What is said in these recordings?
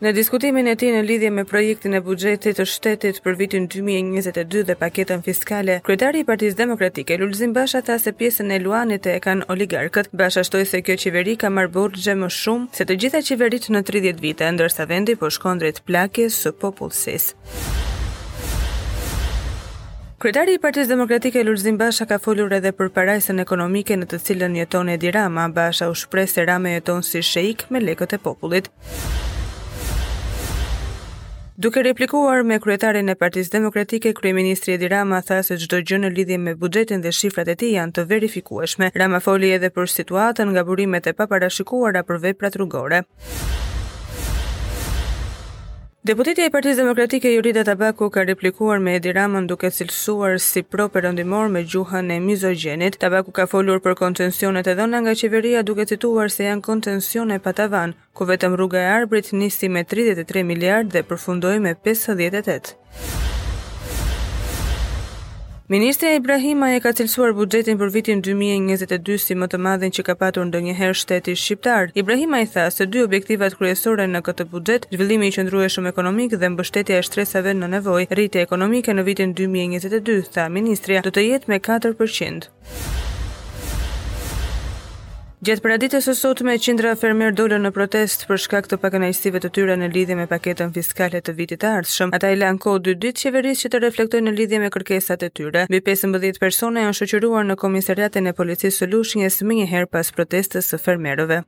Në diskutimin e tij në lidhje me projektin e buxhetit të shtetit për vitin 2022 dhe paketën fiskale, kryetari i Partisë Demokratike, Lulzim Basha tha se pjesën e luanit e kanë oligarkët. Basha shtoi se kjo qeveri ka marrë borxhe më shumë se të gjitha qeveritë në 30 vite, ndërsa vendi po shkon drejt plakjes së popullsisë. Kryetari i Partisë Demokratike Lulzim Basha ka folur edhe për parajsën ekonomike në të cilën jeton Edi Rama. Basha u shpreh se Rama jeton si sheik me lekët e popullit. Duke replikuar me kryetarin e Partisë Demokratike, kryeministri Edi Rama tha se çdo gjë në lidhje me buxhetin dhe shifrat e tij janë të verifikueshme. Rama foli edhe për situatën nga burimet e paparashikuara për veprat rrugore. Deputetja e Partisë Demokratike Jorida Tabaku ka replikuar me Edi Ramën duke cilësuar si pro-perëndimor me gjuhën e mizogjenit. Tabaku ka folur për koncensionet e dhëna nga qeveria duke cituar se janë koncensione pa tavan, ku vetëm rruga e Arbrit nisi me 33 miliardë dhe përfundoi me 58. Ministrja Ibrahimaj e ka cilësuar buxhetin për vitin 2022 si më të madhin që ka patur ndonjëherë shteti shqiptar. Ibrahimaj tha se dy objektivat kryesore në këtë buxhet, zhvillimi i qëndrueshëm ekonomik dhe mbështetja e shtresave në nevojë, rritja ekonomike në vitin 2022, tha ministrja, do të jetë me 4%. Gjatë paradites së sotme, qindra fermerë dolën në protestë për shkak të pakënaqësive të tyre në lidhje me paketën fiskale të vitit të ardhshëm. Ata i lanë kohë dy ditë qeverisë që të reflektojnë në lidhje me kërkesat e tyre. Mbi 15 persona janë shoqëruar në komisariatin e policisë së Lushnjes menjëherë pas protestës së fermerëve.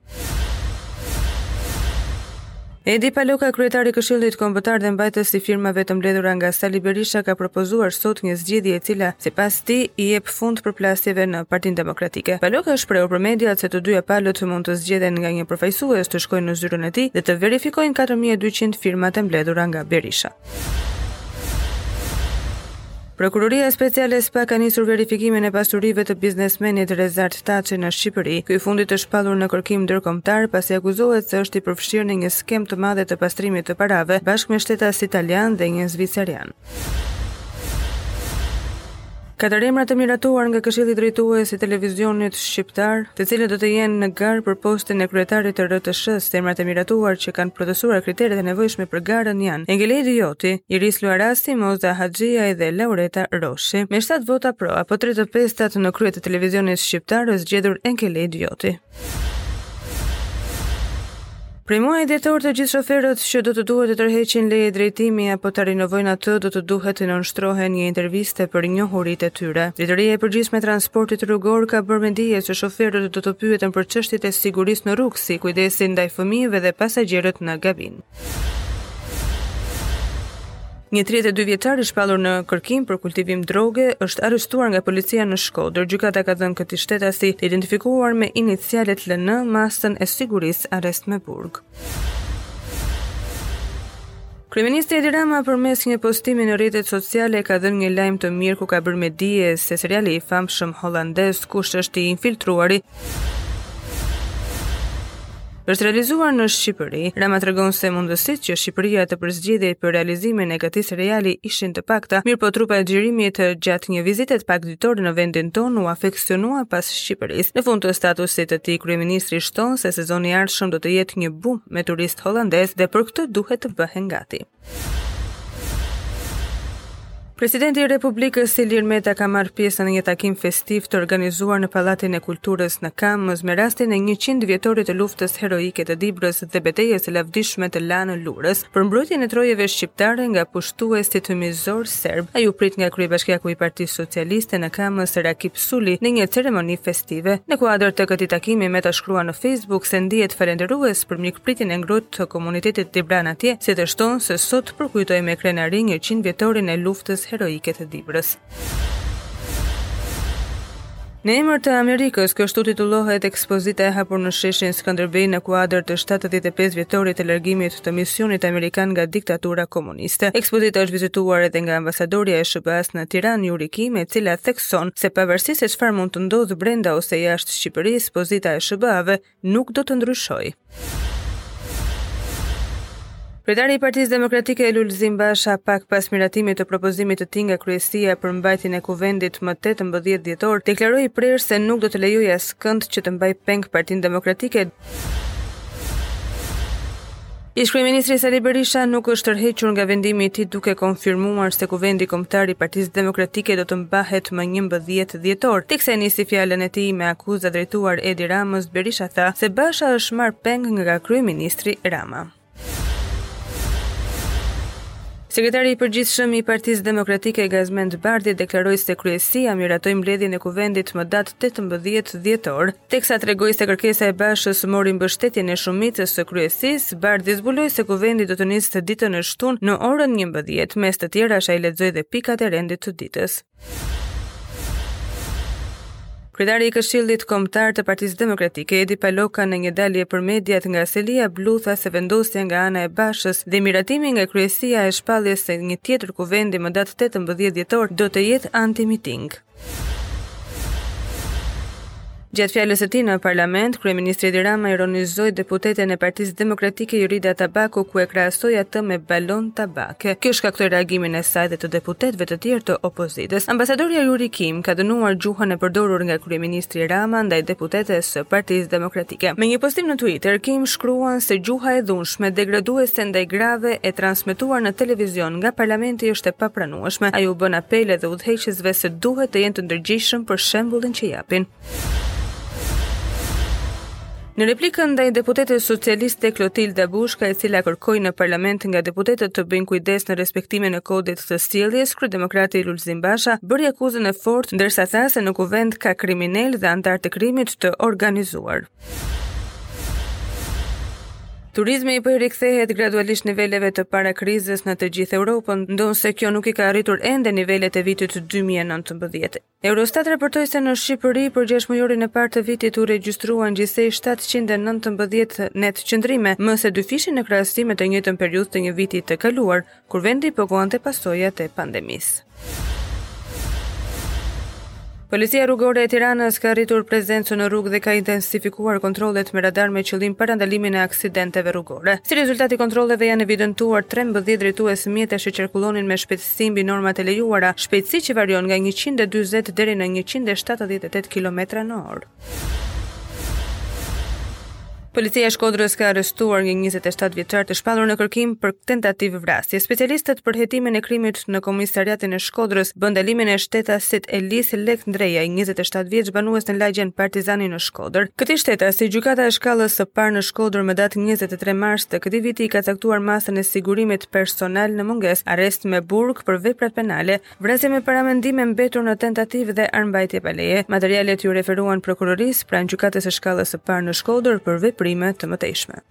Edi Paloka, kryetari i Këshillit Kombëtar dhe mbajtës i firmave të mbledhura nga Sali Berisha, ka propozuar sot një zgjidhje e cila, sipas tij, i jep fund përplasjeve në Partinë Demokratike. Paloka është shprehur për mediat se të dyja palët mund të zgjedhin nga një përfaqësues, të shkojnë në zyrën e tij dhe të verifikojnë katër mijë e dyqind firmat e mbledhura nga Berisha. Prokuroria Speciale SPAK ka nisur verifikimin e pasurive të biznesmenit Rezart Taçi në Shqipëri. Ky i fundit është shpallur në kërkim ndërkombëtar pasi akuzohet se është i përfshirë në një skemë të madhe të pastrimit të parave bashkë me shtetas italianë dhe një zviceran. Katër emra të miratuar nga Këshilli Drejtues i Televizionit Shqiptar, të cilët do të jenë në garë për postin e kryetarit të RTSH-së. Emrat e miratuar që kanë plotësuar kriteret e nevojshme për garën janë Enkelejdi Joti, Iris Luarasi, Mozda Haxhiaj dhe Laureta Roshi. Me 7 vota pro apo 3 të pestat në krye të televizionit shqiptar është zgjedhur Enkelejdi Joti. Prej muajit dhjetor të gjithë shoferët që do të duhet të tërheqin leje drejtimi apo ta rinovojnë atë do të duhet t'i nënshtrohen një interviste për njohuritë e tyre. Drejtoria e Përgjithshme e Transportit Rrugor ka bërë me dije se shoferët do të pyeten për çështjet e sigurisë në rrugë, si kujdesi ndaj fëmijëve dhe pasagjerët në kabinë. Një 32 vjeçar i shpallur në kërkim për kultivim droge është arrestuar nga policia në Shkodër. Gjykata i ka dhënë këtij shtetasi të identifikuar me inicialet LN masën e sigurisë arrest me burg. Kryeministri Edi Rama përmes një postimi në rrjetet sociale ka dhënë një lajm të mirë ku ka bërë me dije se seriali i famshëm holandez Kush është i infiltruari Është realizuar në Shqipëri. Rama tregon se mundësitë që Shqipëria të përzgjidhej për realizimin e këtij seriali ishin të pakta, mirëpo trupa e xhirimit gjatë një vizite pak ditore në vendin tonë u afeksionua pas Shqipërisë. Në fund të statusit të tij, kryeministri shton se sezoni i ardhshëm do të jetë një bum me turistë holandezë dhe për këtë duhet të bëhen gati. Presidenti i Republikës Ilir Meta ka marrë pjesë në një takim festiv të organizuar në Pallatin e Kulturës në Kamëz me rastin e 100 vjetorit të luftës heroike të Dibrës dhe betejës së lavdishme të Lanë Lurës për mbrojtjen e trojeve shqiptare nga pushtuesit serb. Ai u prit nga kryebashkiaku i Partisë Socialiste në Kamëz, Rakip Suli, në një ceremoni festive. Në kuadër të këtij takimi, Meta shkruan në Facebook se ndihet falënderues për mikpritjen e ngrohtë të komunitetit dibran atje, si dhe shton se sot përkujtojmë me krenari njëqind vjetorin e luftës heroike të Dibrës. Në emër të Amerikës, kështu titullohet ekspozita e hapur në sheshin Skënderbej në kuadër të 75 vjetorit të largimit të misionit amerikan nga diktatura komuniste. Ekspozita është vizituar edhe nga ambasadorja e SHBA-s në Tiranë, Yuri Kim, e cila thekson se pavarësisht se çfarë mund të ndodhë brenda ose jashtë Shqipërisë, pozita e SHBA-ve Nuk do të ndryshojë. Kryetari i Partisë Demokratike Lulzim Basha pak pas miratimit të propozimit të tij nga kryesia për mbajtjen e Kuvendit më 18 dhjetor, deklaroi prerë se nuk do të lejojë askënd që të mbajë peng Partinë Demokratike. Ish-kryeministri Sali Berisha nuk është tërhequr nga vendimi i tij duke konfirmuar se Kuvendi Kombëtar i Partisë Demokratike do të mbahet më 11 dhjetor. Teksa e nisi fjalën e tij me akuza drejtuar Edi Ramës, Berisha tha se Basha është marrë peng nga kryeministri Rama. Sekretari i Përgjithshëm i Partisë Demokratike Gazmend Bardhi deklaroi se kryesia miratoi mbledhjen e Kuvendit më datë tetëmbëdhjetë dhjetor. Teksa tregoi se kërkesa e Bashës mori mbështetjen e shumicës së kryesisë, Bardhi zbuloi se Kuvendi do të nisë ditën e shtunë në orën 11, mes të tjerash ai lexoi dhe pikat e rendit të ditës. Kryetari i Këshillit Kombëtar të Partisë Demokratike, Edi Paloka në një dalje për mediat nga selia blu tha se vendosja nga ana e Bashës dhe miratimi nga kryesia e shpalljes së një tjetër kuvendi më datë 18 dhjetor do të jetë anti-miting. Gjatë fjalës së tij në parlament, kryeministri Edi Rama ironizoi deputeten e Partisë Demokratike Jorida Tabaku ku e krahasoi atë me balon tabake. Kjo shkaktoi reagimin e saj dhe të deputetëve të tjerë të opozitës. Ambasadorja Yuri Kim ka dënuar gjuhën e përdorur nga kryeministri Rama ndaj deputetes së Partisë Demokratike. Me një postim në Twitter, Kim shkruan se gjuha e dhunshme degraduese ndaj grave e transmetuar në televizion nga parlamenti është e papranueshme. me. Ai u bën apel edhe udhëheqësve se duhet të jenë të ndërgjegjshëm për shembullin që japin. Në replikë ndaj deputetes socialiste Klotilda Bushka, e cila kërkoi në parlament nga deputetët të bëjnë kujdes në respektimin e kodit të sjelljes, kryedemokrati Lulzim Basha bëri akuzën e fortë, ndërsa tha se në kuvend ka kriminelë dhe anëtarë të krimit të organizuar. Turizmi po u rikthehet gradualisht niveleve të para krizës në të gjithë Europën, ndonëse kjo nuk i ka arritur ende nivelet e vitit 2019. Eurostat raportoi se në Shqipëri për 6 mujorin e parë të vitit u regjistruan gjithsej 719 net qëndrime, më se dyfishi në krahasim me të njëjtën periudhë të një viti të kaluar, kur vendi po vuante pasojat e pandemisë. Policia rrugore e Tiranës ka rritur prezencën në rrugë dhe ka intensifikuar kontrollet me radar me qëllim parandalimin e aksidenteve rrugore. Si rezultat i kontrolleve janë evidentuar 13 drejtues mjetesh që qarkullonin me shpejtësi mbi normat e lejuara, shpejtësi që varion nga 140 deri në 178 kilometra në orë. Policia e Shkodrës ka arrestuar një 27 vjeçar të shpallur në kërkim për tentativë vrasje. Specialistët për hetimin e krimit në komisariatin e Shkodrës bënë ndalimin e shtetasit Elis Lekndreaj, 27 vjeç banues në lagjen Partizani në Shkodër. Këtij shtetasi gjykata e shkallës së parë në Shkodër me datë 23 mars të këtij viti i ka caktuar masën e sigurimit personal në mungesë, arrest me burg për veprat penale Vrasje me paramendim e mbetur në tentativë dhe armëmbajtje pa leje. Materialet iu referuan prokurorisë pranë gjykatës së shkallës së parë në Shkodër për veprime të mëtejshme.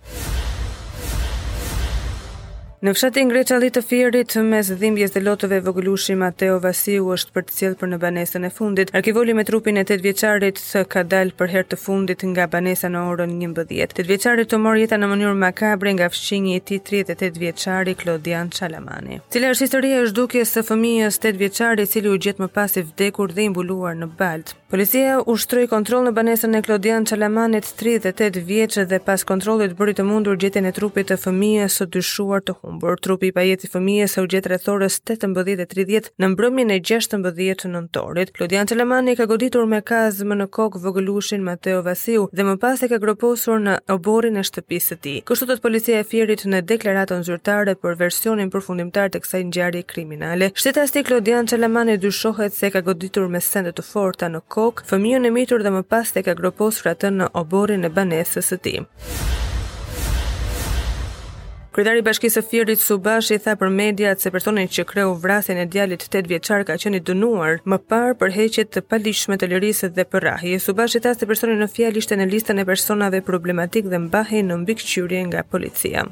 Në fshatin Greçalli të Fierit, mes dhimbjes dhe lotëve vogëlushi Mateo Vasiu është përcjellë për në banesën e fundit. Arkivoli me trupin e 8 vjeçarit ka dalë për herë të fundit nga banesa në orën 11. 8 vjeçarit iu mor jeta në mënyrë makabre nga fqinji i tij 38 vjeçari Klodian Çalamani. Cila është historia e zhdukjes së fëmijës 8 vjeçar i cili u gjet më pas i vdekur dhe i mbuluar në baltë? Policia ushtroi kontroll në banesën e Klodian Çalamanit, 38 vjeç dhe pas kontrollit bëri të mundur gjetjen e trupit të fëmijës së dyshuar të humbur. Trupi i pajetë i fëmijës u gjet rreth orës 18:30 në mbrëmjen e 16 nëntorit. Klodian Çalamani ka goditur me kazmë në kokë vogëlushin Mateo Vasiu dhe më pas e ka groposur në oborrin e shtëpisë së tij. Kështu thotë policia e Fierit në deklaratën zyrtare për versionin përfundimtar të kësaj ngjarje kriminale. Shtetasi Klodian Çalamani dyshohet se ka goditur me sende të forta në kokë fëmijën e mitur dhe më pas e ka groposur atë në oborrin e banesës së tij. Kryetari i Bashkisë së Fierit Subashi tha për mediat se personi që kreu vrasjen e djalit Tetë vjeçar ka qenë i dënuar më parë për heqje të paligjshme të lirisë dhe për rrahje. Subashi tha se personi në fjalë ishte në listën e personave problematikë dhe mbahej në mbikëqyrje nga policia.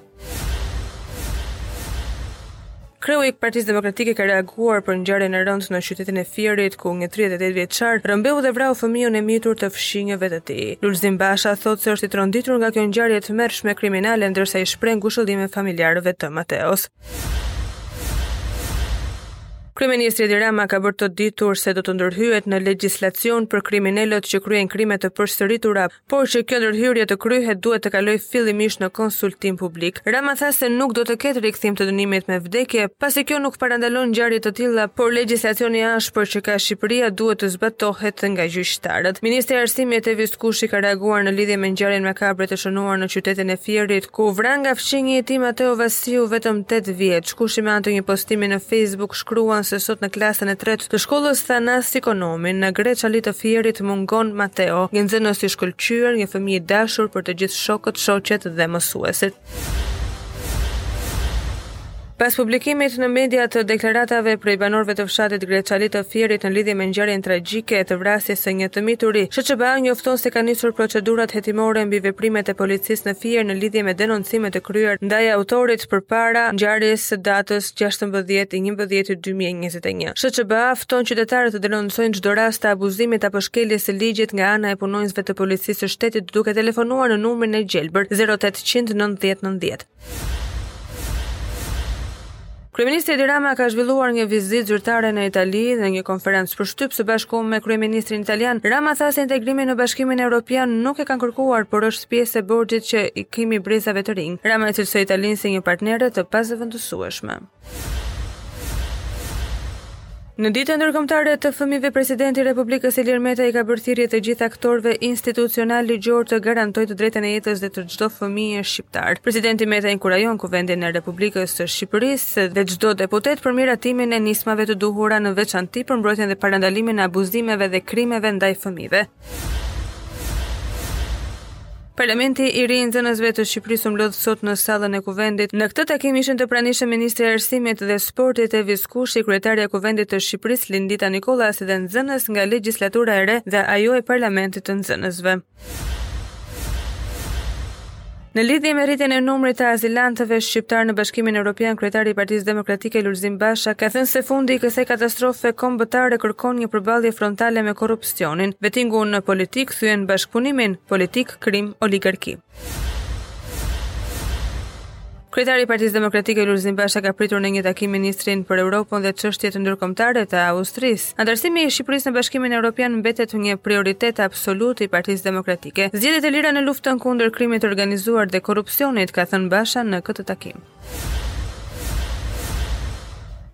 Kreu i Partisë Demokratike ka reaguar për ngjarjen e rëndë në qytetin e Fierit, ku një 38 vjeçar rrëmbeu dhe vrau fëmijën e mitur të fqinjëve të tij. Lulzim Basha thotë se është i tronditur nga kjo ngjarje e tmerrshme kriminale, ndërsa i shpreh ngushëllime familjarëve të Mateos. Kryeministri Edi Rama ka bërë të ditur se do të ndërhyhet në legjislacion për kriminelët që kryejnë krime të përsëritura, por që kjo ndërhyrje të kryhet duhet të kalojë fillimisht në konsultim publik. Rama tha se nuk do të ketë rikthim të dënimit me vdekje, pasi kjo nuk parandalon ngjarje të tilla, por legjislacioni i ashpër që ka Shqipëria duhet të zbatohet nga gjyqtarët. Ministri i Arsimit Evis Kushi ka reaguar në lidhje me ngjarjen makabre të shënuar në qytetin e Fierit, ku u vra nga fqinji i tij Mateo siu vetëm tetë vjeç. Kushi me anë të një postimi në Facebook shkruan se sot në klasën e tretë të shkollës Thanas Ekonomi në Grecalli të Fierit mungon Mateo, një nxënës i shkëlqyer, një fëmijë i dashur për të gjithë shokët, shoqet dhe mësuesit. Pas publikimit në media të deklaratave prej banorëve të fshatit Grecalli të Fierit në lidhje me ngjarjen tragjike të vrasjes së një të mituri, SHÇBA njofton se ka nisur procedurat hetimore mbi veprimet e policisë në Fier në lidhje me denoncimet e kryer ndaj autorit përpara ngjarjes së datës 16 i 11 2021. SHÇBA fton qytetarët të denoncojnë çdo rast të abuzimit apo shkeljes së ligjit nga ana e punonjësve të Policisë së Shtetit duke telefonuar në numrin e gjelbër 0800 90 90. Kryeministri Edi Rama ka zhvilluar një vizitë zyrtare në Itali dhe një konferencë për shtyp së bashku me kryeministrin italian. Rama tha se integrimin në Bashkimin Europian nuk e kanë kërkuar, por është pjesë e borxhit që i kemi brezave të rinj. Rama e cilësoi Italinë si një partnere të pazëvendësueshme. Në Ditën Ndërkombëtare të Fëmijëve Presidenti i Republikës Ilir Meta i ka bërë thirrje të gjithë aktorëve institucionalë ligjorë të garantojnë të drejtën e jetës dhe të çdo fëmije shqiptar. Presidenti Meta inkurajon Kuvendin e Republikës së Shqipërisë dhe çdo deputet për miratimin e nismave të duhura në veçanti për mbrojtjen dhe parandalimin e abuzimeve dhe krimeve ndaj fëmijëve. Parlamenti i ri i nxënësve të Shqipërisë u mblodh sot në sallën e Kuvendit. Në këtë takim ishin të pranishëm ministrja e Arsimit dhe Sportit Evis Kushi, kryetarja e Kuvendit të Shqipërisë Lindita Nikolla dhe nxënës nga legjislatura e re dhe ajo e Parlamentit të Nxënësve. Në lidhje me rritjen e numrit të azilantëve shqiptarë në Bashkimin Evropian, kryetari i Partisë Demokratike Lulzim Basha ka thënë se fundi i kësaj katastrofe kombëtare kërkon një përballje frontale me korrupsionin. Vetingu në politikë thyen bashkëpunimin politikë, krim, oligarki. Kryetari i Partisë Demokratike Lulzim Basha ka pritur në një takim ministrin për Europën dhe çështjet ndërkombëtare të Austrisë. Anëtarësimi i Shqipërisë në Bashkimin Evropian mbetet një prioritet absolut i Partisë Demokratike. Zgjedhjet e lira në luftën kundër krimit të organizuar dhe korrupsionit, ka thënë Basha në këtë takim.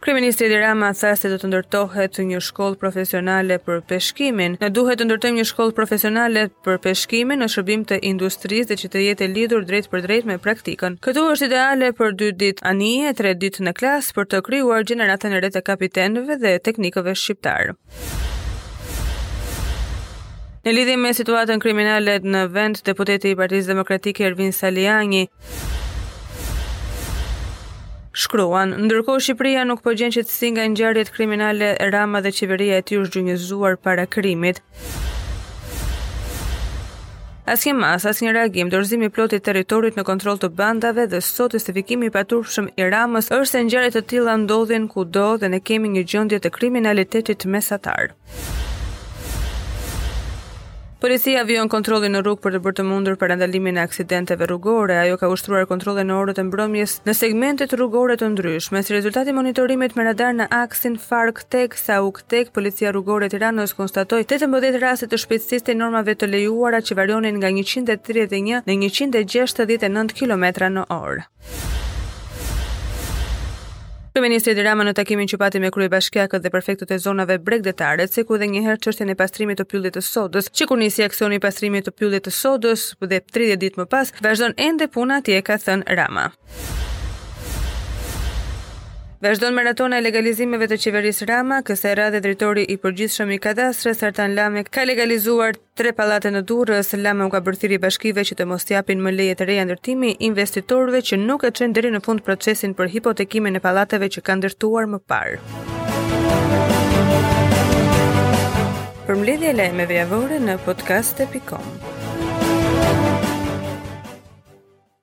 Kryeministri Edi Rama tha se do të ndërtohet një shkollë profesionale për peshkimin. Ne duhet të ndërtojmë një shkollë profesionale për peshkimin në shërbim të industrisë dhe që të jetë e lidhur drejtpërdrejt me praktikën. Këtu është ideale për 2 ditë anije, 3 ditë në klasë për të krijuar gjeneratën e re të kapitenëve dhe teknikëve shqiptarë. Në lidhje me situatën kriminale në vend, deputeti i Partisë Demokratike Ervin Salianji shkruan, ndërkohë Shqipëria nuk po gjen qetësi nga ngjarjet kriminale, Rama dhe qeveria e tij është gjunjëzuar para krimit. Asnjë masë, asnjë reagim, dorëzimi i plotë i territorit në kontroll të bandave dhe sot justifikimi i paturpshëm i Ramës është se ngjarje të tilla ndodhin kudo dhe ne kemi një gjendje të kriminalitetit mesatar. Policia vijon kontrollin në rrugë për të bërë të mundur parandalimin e aksidenteve rrugore. Ajo ka ushtruar kontrolle në orët e mbrëmjes në segmente rrugore të ndryshme, si rezultat i monitorimit me radar në aksin Farkë TEG Sauk TEG, Policia Rrugore e Tiranës konstatoi tetëmbëdhjetë raste të shpejtësisë tej normave të lejuara që varionin nga njëqind e tridhjetë e një në njëqind e gjashtëdhjetë e nëntë kilometra në orë. Kryeministri Edi Rama në takimin që pati me kryebashkiakët dhe prefektët e zonave bregdetare ceku edhe një herë çështjen e pastrimit të Pyllit të Sodës. Që kur nisi aksioni i pastrimit të Pyllit të Sodës dhe 30 ditë më pas vazhdon ende puna atje, ka thënë Rama. Vazhdon maratona e legalizimeve të qeverisë Rama, kësaj radhe drejtori i përgjithshëm i kadastrës Artan Lame ka legalizuar tre pallate në Durrës. Lame u ka bërë thirrje bashkive që të mos japin më leje të reja ndërtimi investitorëve që nuk e çojnë deri në fund procesin për hipotekimin e pallateve që kanë ndërtuar më parë. Përmbledhja e lajmeve javore në podcast.com.